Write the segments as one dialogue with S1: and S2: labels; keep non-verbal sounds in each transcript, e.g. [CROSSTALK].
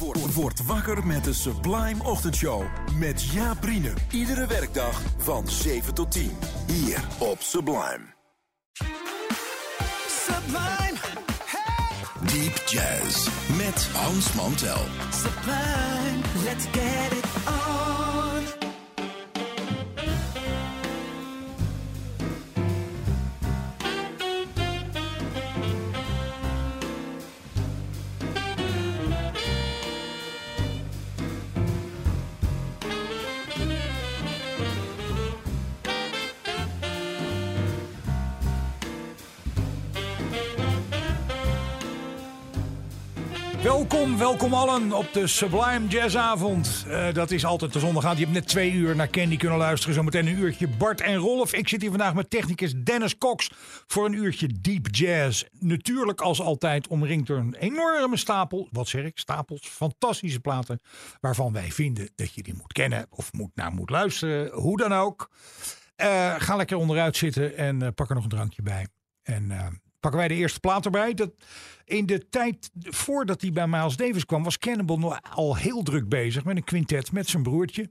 S1: Word, word wakker met de Sublime Ochtendshow. Met Jaap. Iedere werkdag van 7 tot 10. Hier op Sublime.
S2: Sublime,
S1: Deep Jazz. Met Hans Mantel.
S2: sublime, let's get it on.
S3: Welkom, welkom allen op de Sublime Jazzavond. Eh, dat is altijd de zondagavond. Je hebt net twee uur naar Candy kunnen luisteren. Zometeen een uurtje Bart en Rolf. Ik zit hier vandaag met technicus Dennis Cox voor een uurtje Deep Jazz. Natuurlijk als altijd omringd door een enorme stapel, wat zeg ik, stapels, fantastische platen. Waarvan wij vinden dat je die moet kennen of moet naar moet luisteren. Hoe dan ook. Eh, ga lekker onderuit zitten en eh, pak er nog een drankje bij. En pakken wij de eerste plaat erbij. Dat, in de tijd voordat hij bij Miles Davis kwam, was Cannibal al heel druk bezig met een quintet met zijn broertje.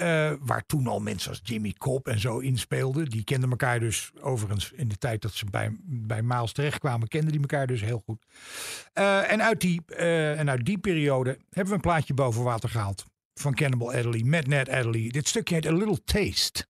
S3: Eh, waar toen al mensen als Jimmy Cobb en zo inspeelden. Die kenden elkaar dus overigens in de tijd dat ze bij, bij Miles terechtkwamen, kenden die elkaar dus heel goed. Eh, en, uit die, eh, en uit die periode hebben we een plaatje boven water gehaald. Van Cannibal Adderley met Ned Adderley. Dit stukje heet A Little Taste.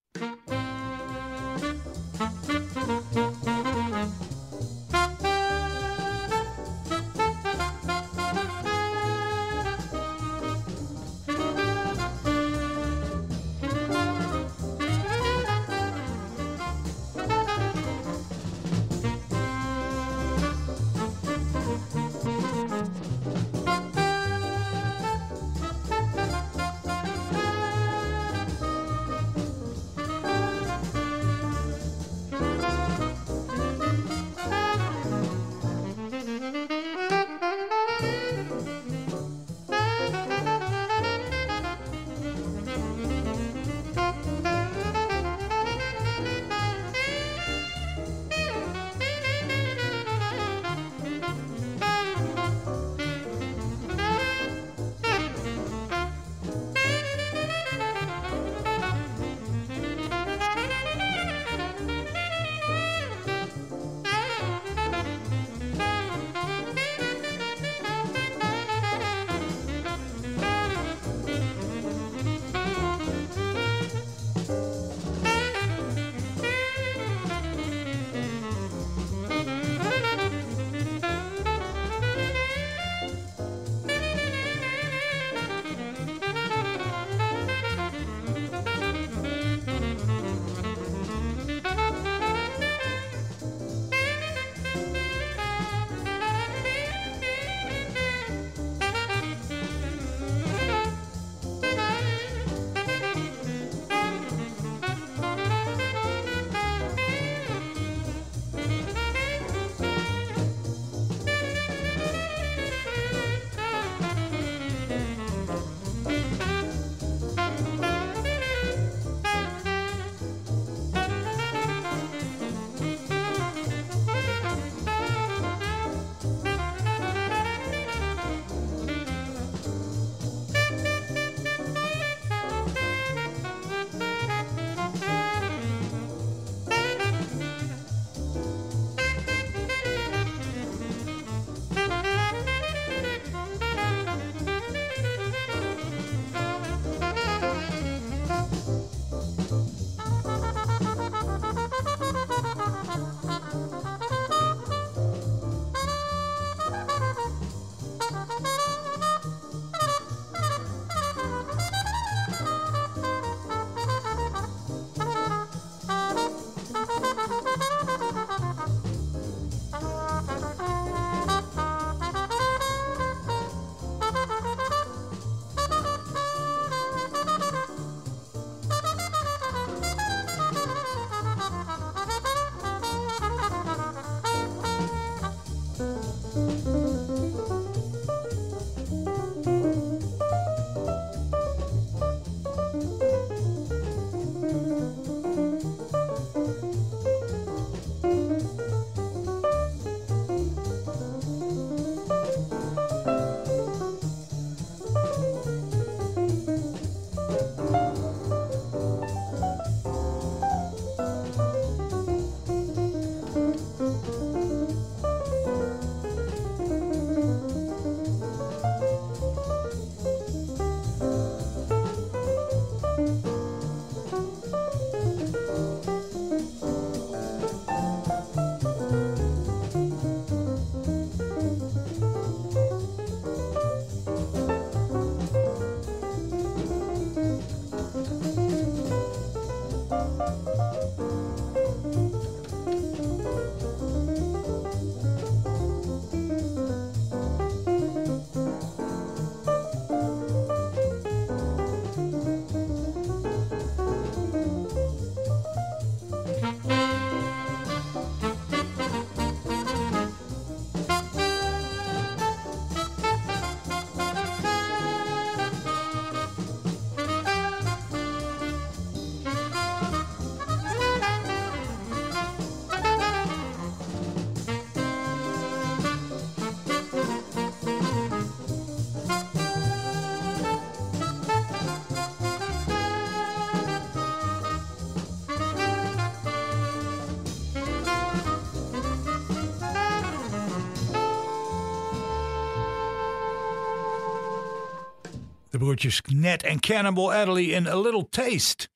S3: Broertjes Ned en Cannibal Adderley in A Little Taste.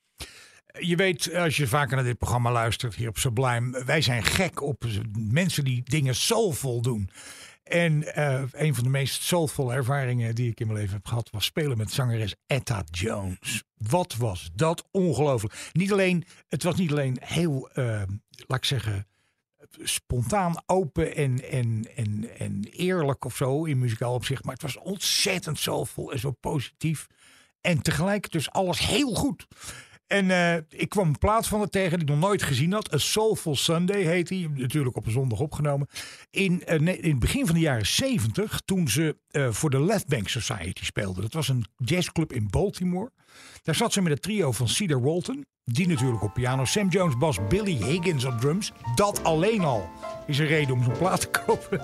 S3: Je weet, als je vaker naar dit programma luistert hier op Sublime, wij zijn gek op mensen die dingen soulvol doen. En eh, een van de meest soulvolle ervaringen die ik in mijn leven heb gehad, was spelen met zangeres Etta Jones. Wat was dat ongelooflijk. Niet alleen, het was niet alleen heel, eh, laat ik zeggen, spontaan open en, en, en, en eerlijk of zo in muzikaal opzicht. Maar het was ontzettend soulvol en zo positief. En tegelijk dus alles heel goed. En eh, ik kwam een plaat van het tegen die ik nog nooit gezien had. A Soulful Sunday heet hij. Natuurlijk op een zondag opgenomen. In, eh, in het begin van de jaren 70, toen ze eh, voor de Left Bank Society speelden. Dat was een jazzclub in Baltimore. Daar zat ze met het trio van Cedar Walton. Die natuurlijk op piano. Sam Jones bas, Billy Higgins op drums. Dat alleen al is een reden om zo'n plaat te [LAUGHS] kopen.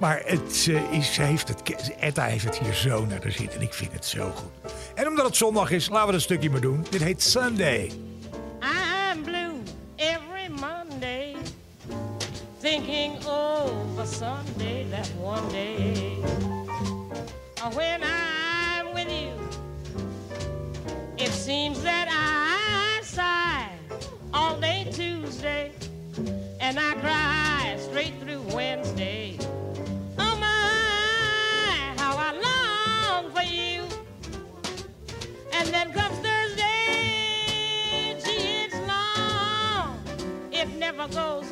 S3: Maar het, uh, is, heeft het, Etta heeft het hier zo naar de zin. En ik vind het zo goed. En omdat het zondag is, laten we dat stukje maar doen. Dit heet Sunday.
S4: I'm blue every Monday. Thinking over Sunday, that one day. When I'm never goes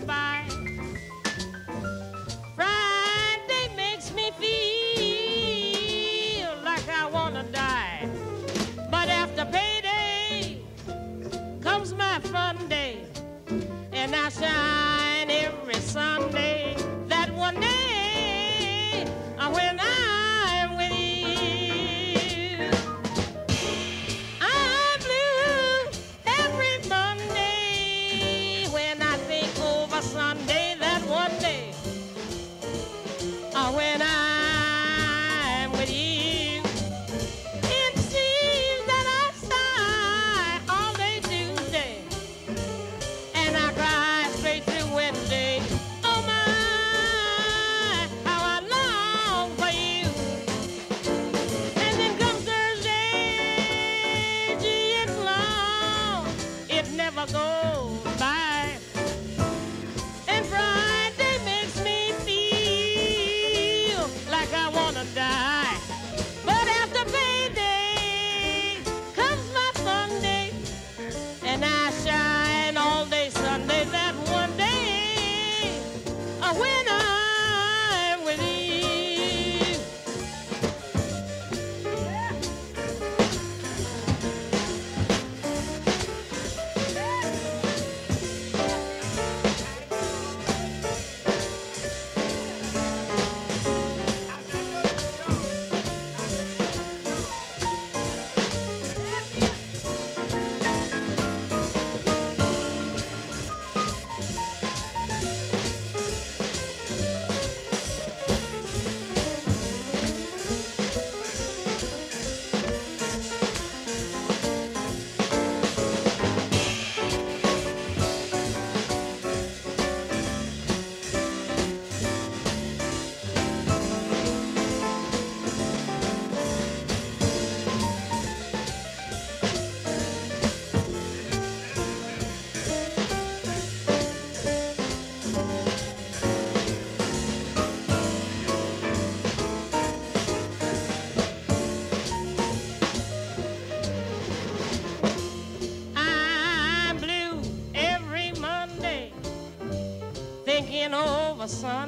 S4: over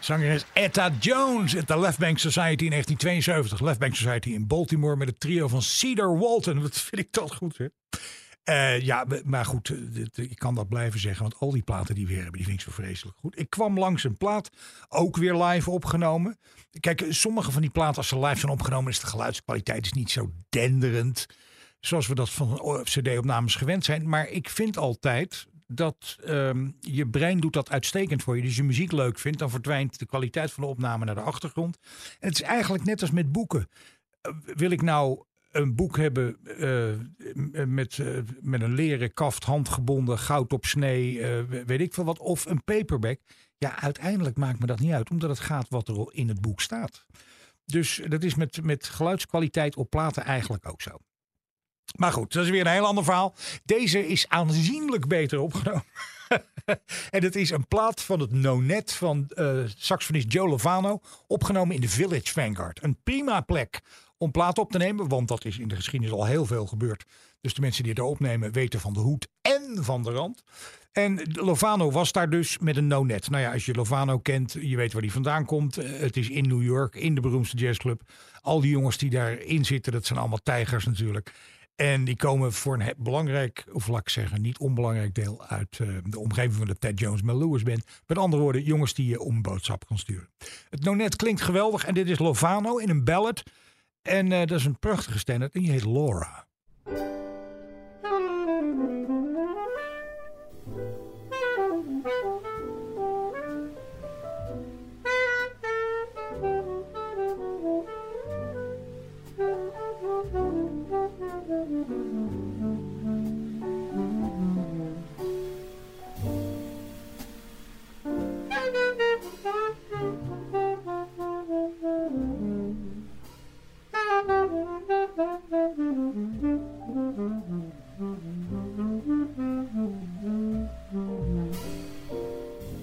S3: Zangeres Etta Jones at de Left Bank Society in 1972. Left Bank Society in Baltimore met het trio van Cedar Walton. Dat vind ik toch goed, hè? Eh, ja, maar goed, eh, ik kan dat blijven zeggen. Want al die platen die we hebben, die vind ik zo vreselijk goed. Ik kwam langs een plaat, ook weer live opgenomen. Kijk, sommige van die platen, als ze live zijn opgenomen, is de geluidskwaliteit is niet zo denderend. Zoals we dat van CD-opnames gewend zijn. Maar ik vind altijd dat ehm, je brein doet dat uitstekend voor je. Dus je muziek leuk vindt, dan verdwijnt de kwaliteit van de opname naar de achtergrond. Het is eigenlijk net als met boeken. Uh, wil ik nou een boek hebben uh, met, uh, met een leren kaft, handgebonden, goud op snee, weet ik veel wat, of een paperback. Ja, uiteindelijk maakt me dat niet uit, omdat het gaat wat er in het boek staat. Dus dat is met, met geluidskwaliteit op platen eigenlijk ook zo. Maar goed, dat is weer een heel ander verhaal. Deze is aanzienlijk beter opgenomen. [LAUGHS] en het is een plaat van het Nonet van uh, saxofonist Joe Lovano. Opgenomen in de Village Vanguard. Een prima plek om plaat op te nemen. Want dat is in de geschiedenis al heel veel gebeurd. Dus de mensen die het opnemen weten van de hoed en van de rand. En Lovano was daar dus met een no-net. Nou ja, als je Lovano kent, je weet waar die vandaan komt. Het is in New York, in de beroemdste jazzclub. Al die jongens die daarin zitten, dat zijn allemaal tijgers natuurlijk. En die komen voor een belangrijk, of laat ik zeggen, niet onbelangrijk deel uit eh, de omgeving van de Ted Jones Mel Lewis band. Met andere woorden, jongens die je om boodschap kan sturen. Het nonet klinkt geweldig en dit is Lovano in een ballad. En eh, dat is een prachtige standaard en die heet Laura.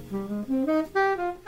S3: Mm-hmm.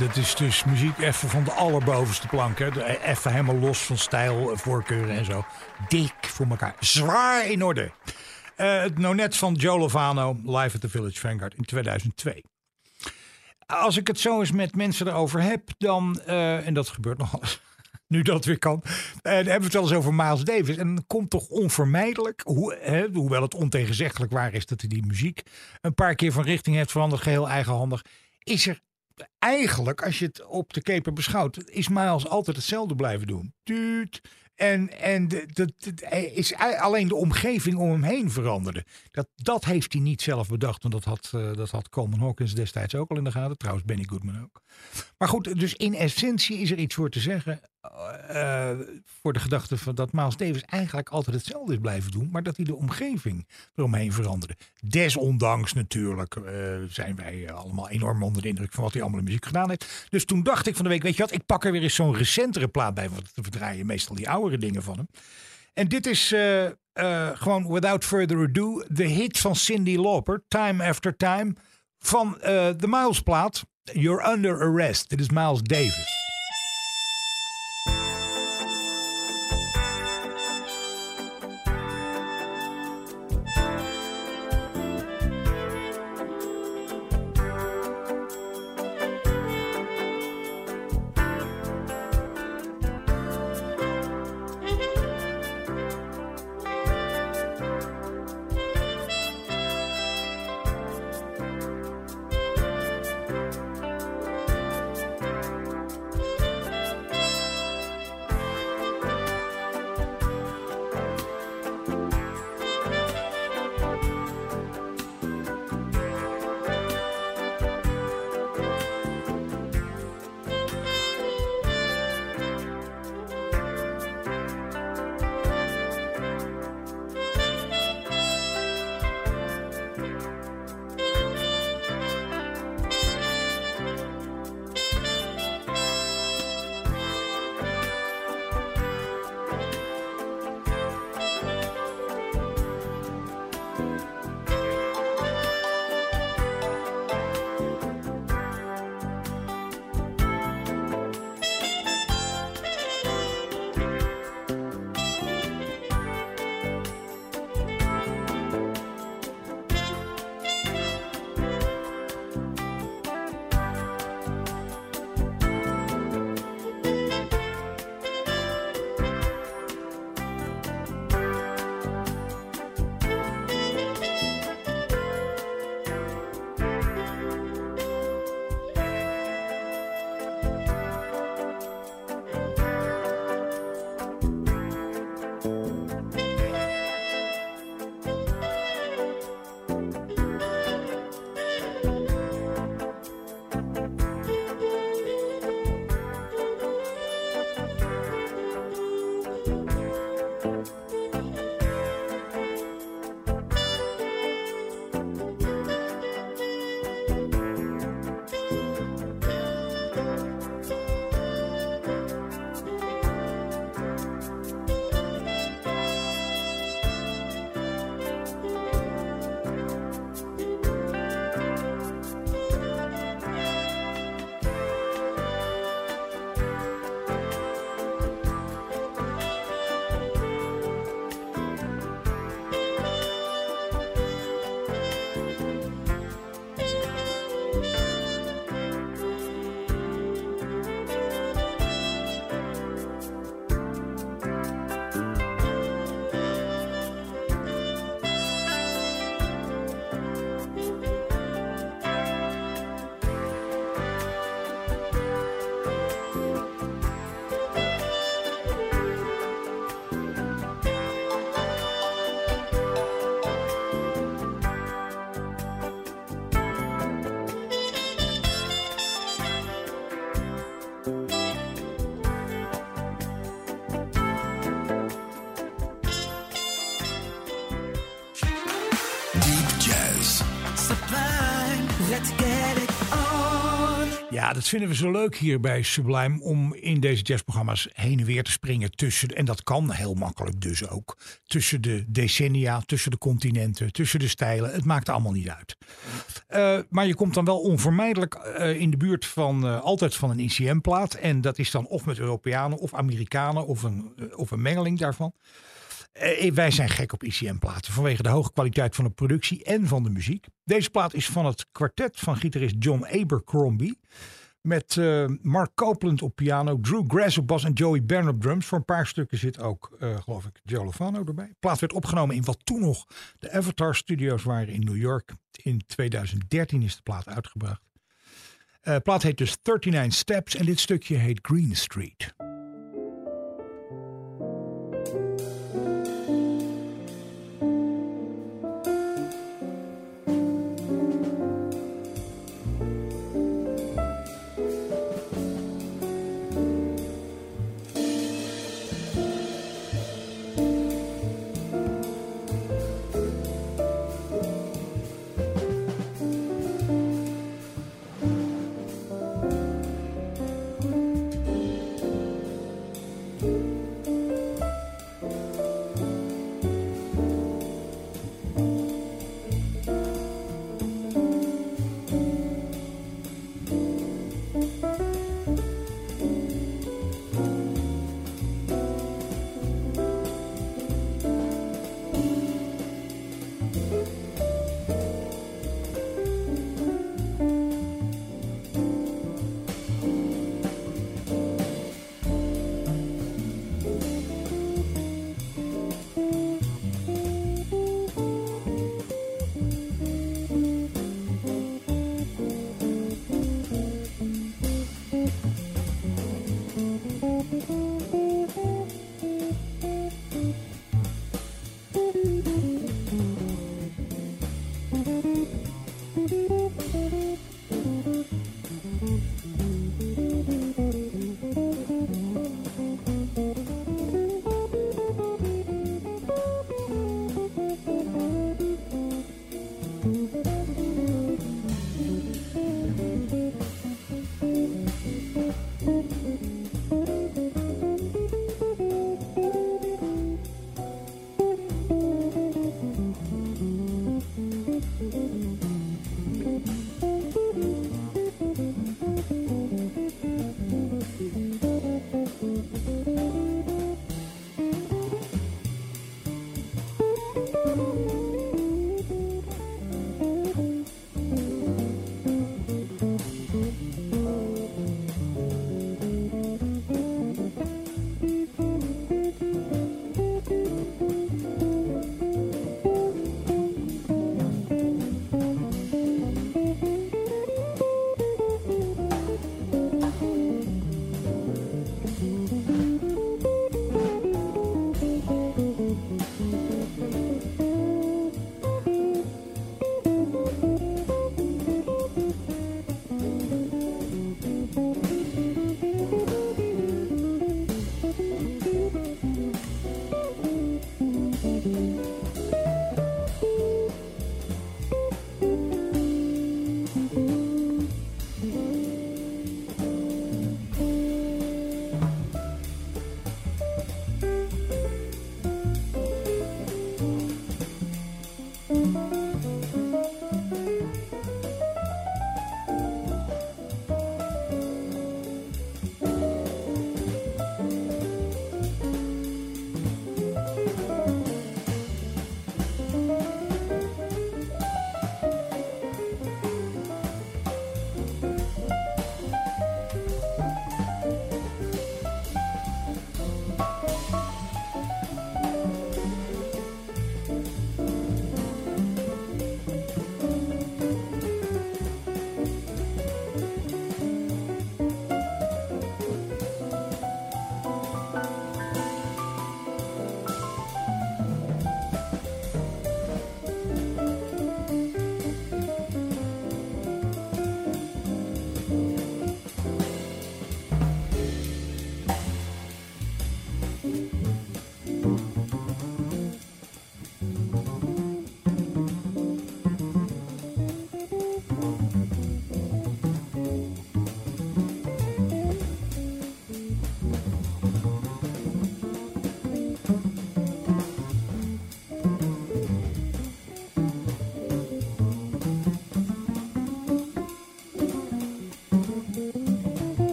S3: Dat is dus muziek even van de allerbovenste plank. Hè. De- Even helemaal los van stijl, voorkeuren en zo. Dik voor elkaar. Zwaar in orde. Eh, het nonet van Joe Lovano, live at the Village Vanguard in 2002. Als ik het zo eens met mensen erover heb, dan, eh, en dat gebeurt nog eens, [LAUGHS] nu dat weer kan, eh, dan hebben we het wel eens over Miles Davis. En komt toch onvermijdelijk, hoe, hè, hoewel het ontegenzeggelijk waar is dat hij die muziek een paar keer van richting heeft veranderd, geheel eigenhandig, is er eigenlijk, als je het op de keper beschouwt, is Miles altijd hetzelfde blijven doen. Tuut. En, en hij is alleen de omgeving om hem heen veranderde. Dat, dat heeft hij niet zelf bedacht. Want dat had, eh, dat had Coleman Hawkins destijds ook al in de gaten. Trouwens, Benny Goodman ook. Maar goed, dus in essentie is er iets voor te zeggen. Eh, voor de gedachte van dat Miles Davis eigenlijk altijd hetzelfde is blijven doen. Maar dat hij de omgeving eromheen veranderde. Desondanks natuurlijk eh, zijn wij eh, allemaal enorm onder de indruk van wat hij allemaal in muziek gedaan heeft. Dus toen dacht ik van de week, weet je wat, ik pak er weer eens zo'n recentere plaat bij. Want we draaien meestal die oudere dingen van hem. En dit is gewoon without further ado de hit van Cindy Lauper, Time After Time, van de Miles plaat. You're Under Arrest. Dit is Miles Davis. Dat vinden we zo leuk hier bij Sublime om in deze jazzprogramma's heen en weer te springen tussen, en dat kan heel makkelijk dus ook, tussen de decennia, tussen de continenten, tussen de stijlen. Het maakt allemaal niet uit. Uh, maar je komt dan wel onvermijdelijk uh, in de buurt van uh, altijd van een ICM-plaat. En dat is dan of met Europeanen of Amerikanen of een, of een mengeling daarvan. Wij zijn gek op ICM-platen vanwege de hoge kwaliteit van de productie en van de muziek. Deze plaat is van het kwartet van gitarist John Abercrombie. Met uh, Mark Copeland op piano, Drew Grass op bas en Joey Byrne op drums. Voor een paar stukken zit ook, uh, geloof ik, Joe Lovano erbij. De plaat werd opgenomen in wat toen nog de Avatar Studios waren in New York. In 2013 is de plaat uitgebracht. Uh, de plaat heet dus 39 Steps en dit stukje heet Green Street.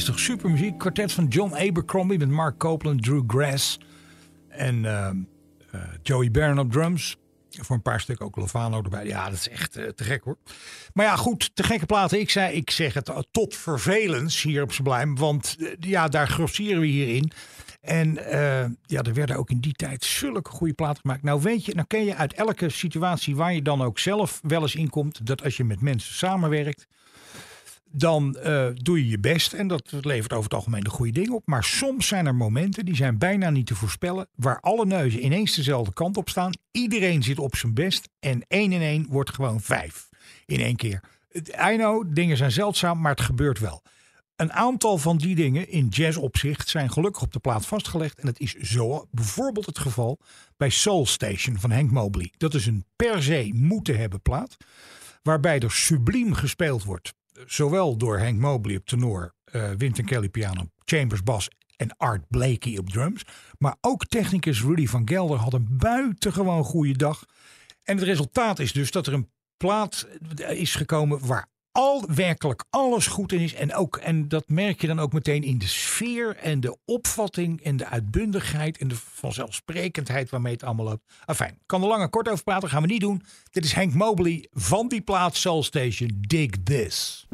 S3: Is toch super muziek? Kwartet van John Abercrombie met Mark Copeland, Drew Grass en uh, uh, Joey Barron op drums. Voor een paar stukken ook Lovano erbij. Ja, dat is echt uh, te gek hoor. Maar ja, goed, te gekke platen. Ik, zei, ik zeg het tot vervelens hier op Sublime. Want ja, daar grossieren we hierin. En ja, er werden ook in die tijd zulke goede platen gemaakt. Nou weet je, nou ken je uit elke situatie waar je dan ook zelf wel eens in komt. Dat als je met mensen samenwerkt dan uh, doe je je best en dat levert over het algemeen de goede dingen op. Maar soms zijn er momenten, die zijn bijna niet te voorspellen, waar alle neuzen ineens dezelfde kant op staan. Iedereen zit op zijn best en één in één wordt gewoon vijf in één keer. I know, dingen zijn zeldzaam, maar het gebeurt wel. Een aantal van die dingen in jazzopzicht zijn gelukkig op de plaat vastgelegd. En dat is zo bijvoorbeeld het geval bij Soul Station van Hank Mobley. Dat is een per se moeten hebben plaat. Waarbij er subliem gespeeld wordt zowel door Hank Mobley op tenor, uh, Wynton Kelly piano, Chambers bas en Art Blakey op drums. Maar ook technicus Rudy van Gelder had een buitengewoon goede dag. En het resultaat is dus dat er een plaat is gekomen waar al werkelijk alles goed in is. En, ook, en dat merk je dan ook meteen in de sfeer en de opvatting en de uitbundigheid en de vanzelfsprekendheid waarmee het allemaal loopt. Enfin, kan er lang en kort over praten, gaan we niet doen. Dit is Hank Mobley van die plaat Soul Station. Dig This.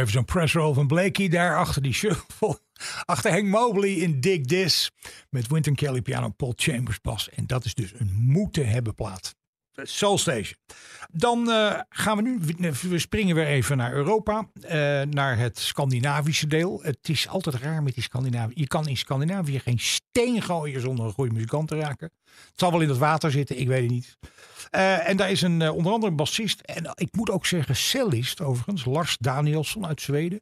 S3: Even zo'n press roll van Blakey daar achter die shuffle. [LAUGHS] Achter Hank Mobley in Dig This. Met Wynton Kelly piano, Paul Chambers bas. En dat is dus een moeten hebben plaat. Soul Station. Dan eh, gaan we nu, we springen weer even naar Europa, eh, naar het Scandinavische deel. Het is altijd raar met die Scandinavië. Je kan in Scandinavië geen steen gooien zonder een goede muzikant te raken. Het zal wel in het water zitten, ik weet het niet. Eh, en daar is een, onder andere een bassist en ik moet ook zeggen cellist overigens, Lars Danielsson uit Zweden.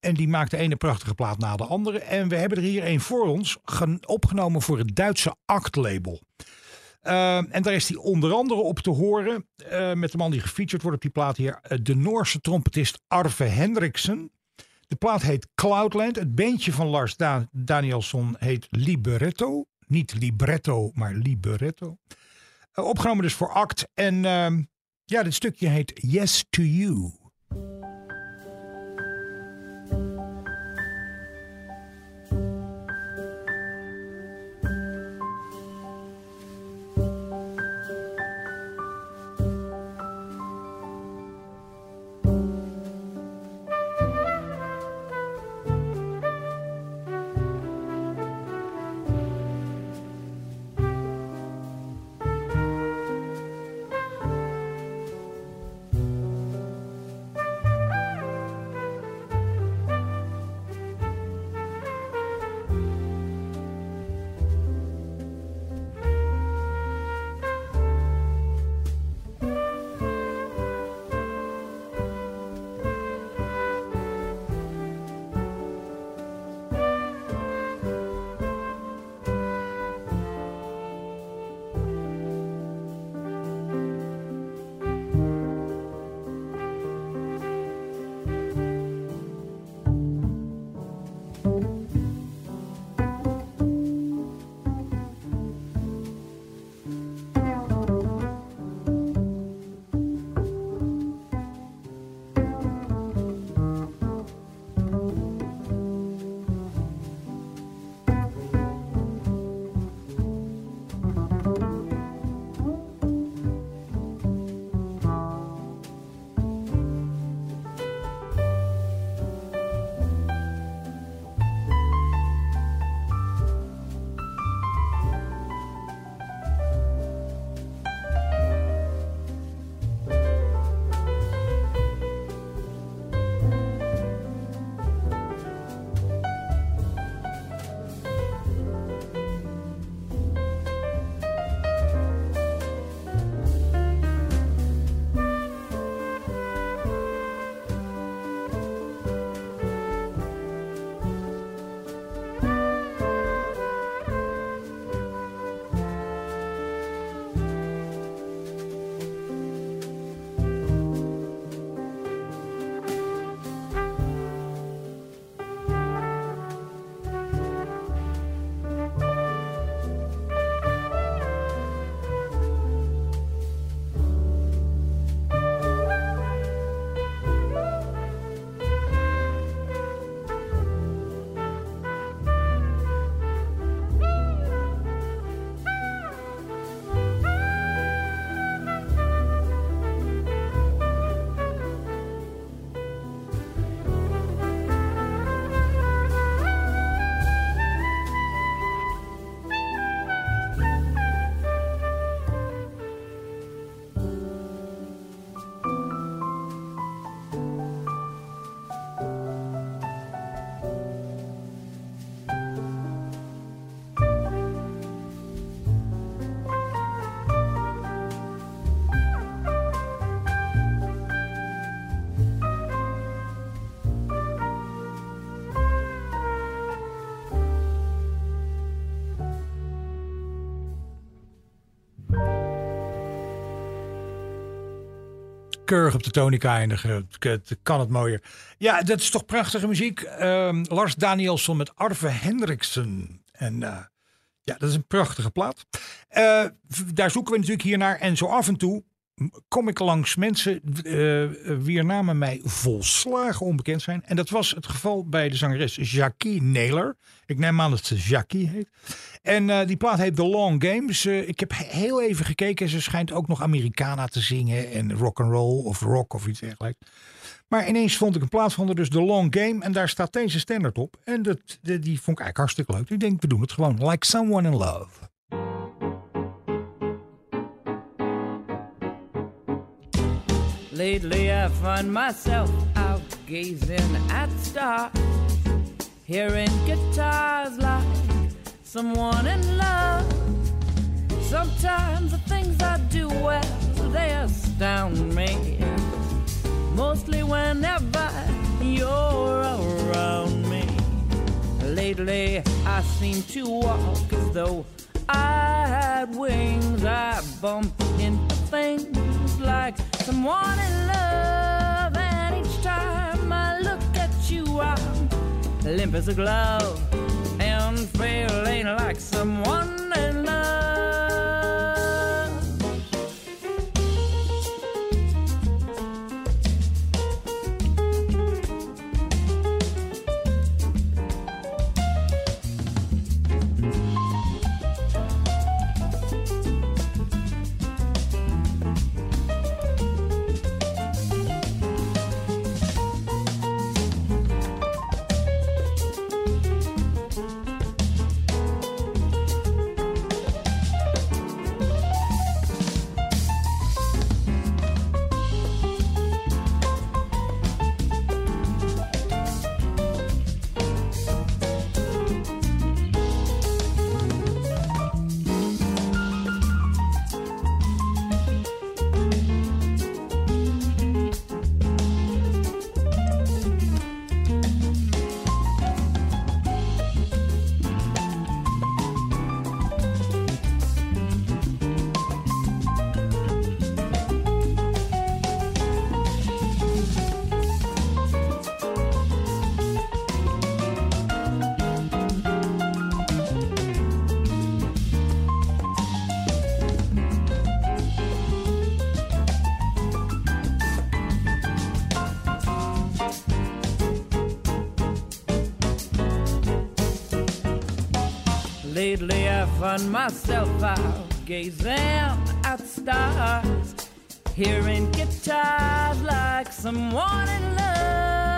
S3: en die maakt de ene prachtige plaat na de andere. En we hebben er hier een voor ons opgenomen voor het Duitse Act Ehm, en daar is hij onder andere op te horen uh, met de man die gefeatured wordt op die plaat hier. Uh, de Noorse trompetist Arve Hendriksen. De plaat heet Cloudland. Het bandje van Lars da Danielsson heet Libretto. Niet libretto, maar libretto. Uh, opgenomen dus voor Act. En ehm, ja, dit stukje heet Yes to You. Keurig op de tonica eindigen. Het kan het mooier. Ja, dat is toch prachtige muziek. Ehm, Lars Danielsson met Arve Hendriksen. En eh, ja, dat is een prachtige plaat. Uh, daar zoeken we natuurlijk hier naar. En zo af en toe kom ik langs mensen uh, wier namen mij volslagen onbekend zijn. En dat was het geval bij de zangeres Jackie Naylor. Ik neem aan dat ze Jackie heet. En uh, die plaat heet The Long Games. Uh, ik heb heel even gekeken. Ze schijnt ook nog Americana te zingen. En rock and roll of rock of iets dergelijks. Maar ineens vond ik een plaat van haar, dus The Long Game. En daar staat deze standaard op. En dat, die, die vond ik eigenlijk hartstikke leuk. Ik denk, we doen het gewoon. Like Someone in Love.
S4: Lately, I find myself out gazing at stars, hearing guitars like someone in love. Sometimes the things I do well, they astound me. Mostly whenever you're around me. Lately, I seem to walk as though I had wings. I bump into things like someone in love, and each time I look at you, I'm limp as a glove and feeling like someone in love. Lately, I find myself out gazing at stars, hearing guitars like someone in love.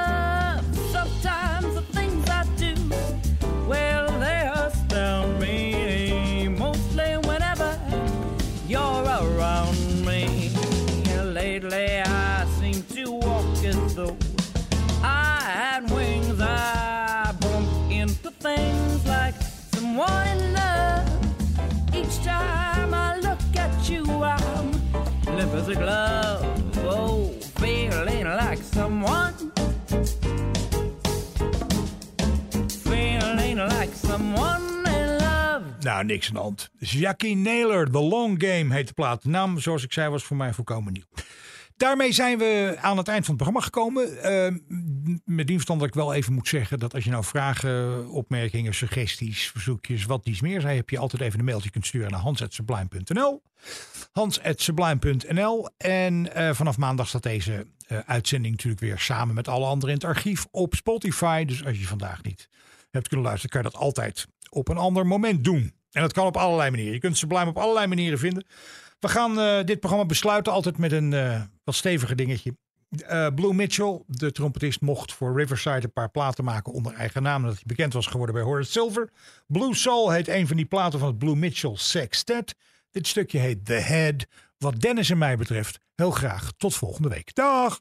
S4: Oh, feeling like someone. Feeling like someone.
S3: Nou, niks aan de hand. Jackie Naylor, The Long Game heet de plaat. Naam, zoals ik zei, was voor mij volkomen nieuw. Daarmee zijn we aan het eind van het programma gekomen. Uh, met die verstand dat ik wel even moet zeggen dat als je nou vragen, opmerkingen, suggesties, verzoekjes, wat dies meer zijn, heb je altijd even een mailtje kunt sturen naar hans.sublime.nl. Hans.sublime.nl. En uh, vanaf maandag staat deze uh, uitzending natuurlijk weer samen met alle anderen in het archief op Spotify. Dus als je vandaag niet hebt kunnen luisteren, kan je dat altijd op een ander moment doen. En dat kan op allerlei manieren. Je kunt Sublime op allerlei manieren vinden. We gaan uh, dit programma besluiten altijd met een uh, wat steviger dingetje. Uh, Blue Mitchell, de trompetist, mocht voor Riverside een paar platen maken onder eigen naam. Dat hij bekend was geworden bij Horace Silver. Blue Soul heet een van die platen van het Blue Mitchell Sextet. Dit stukje heet The Head. Wat Dennis en mij betreft, heel graag tot volgende week. Dag!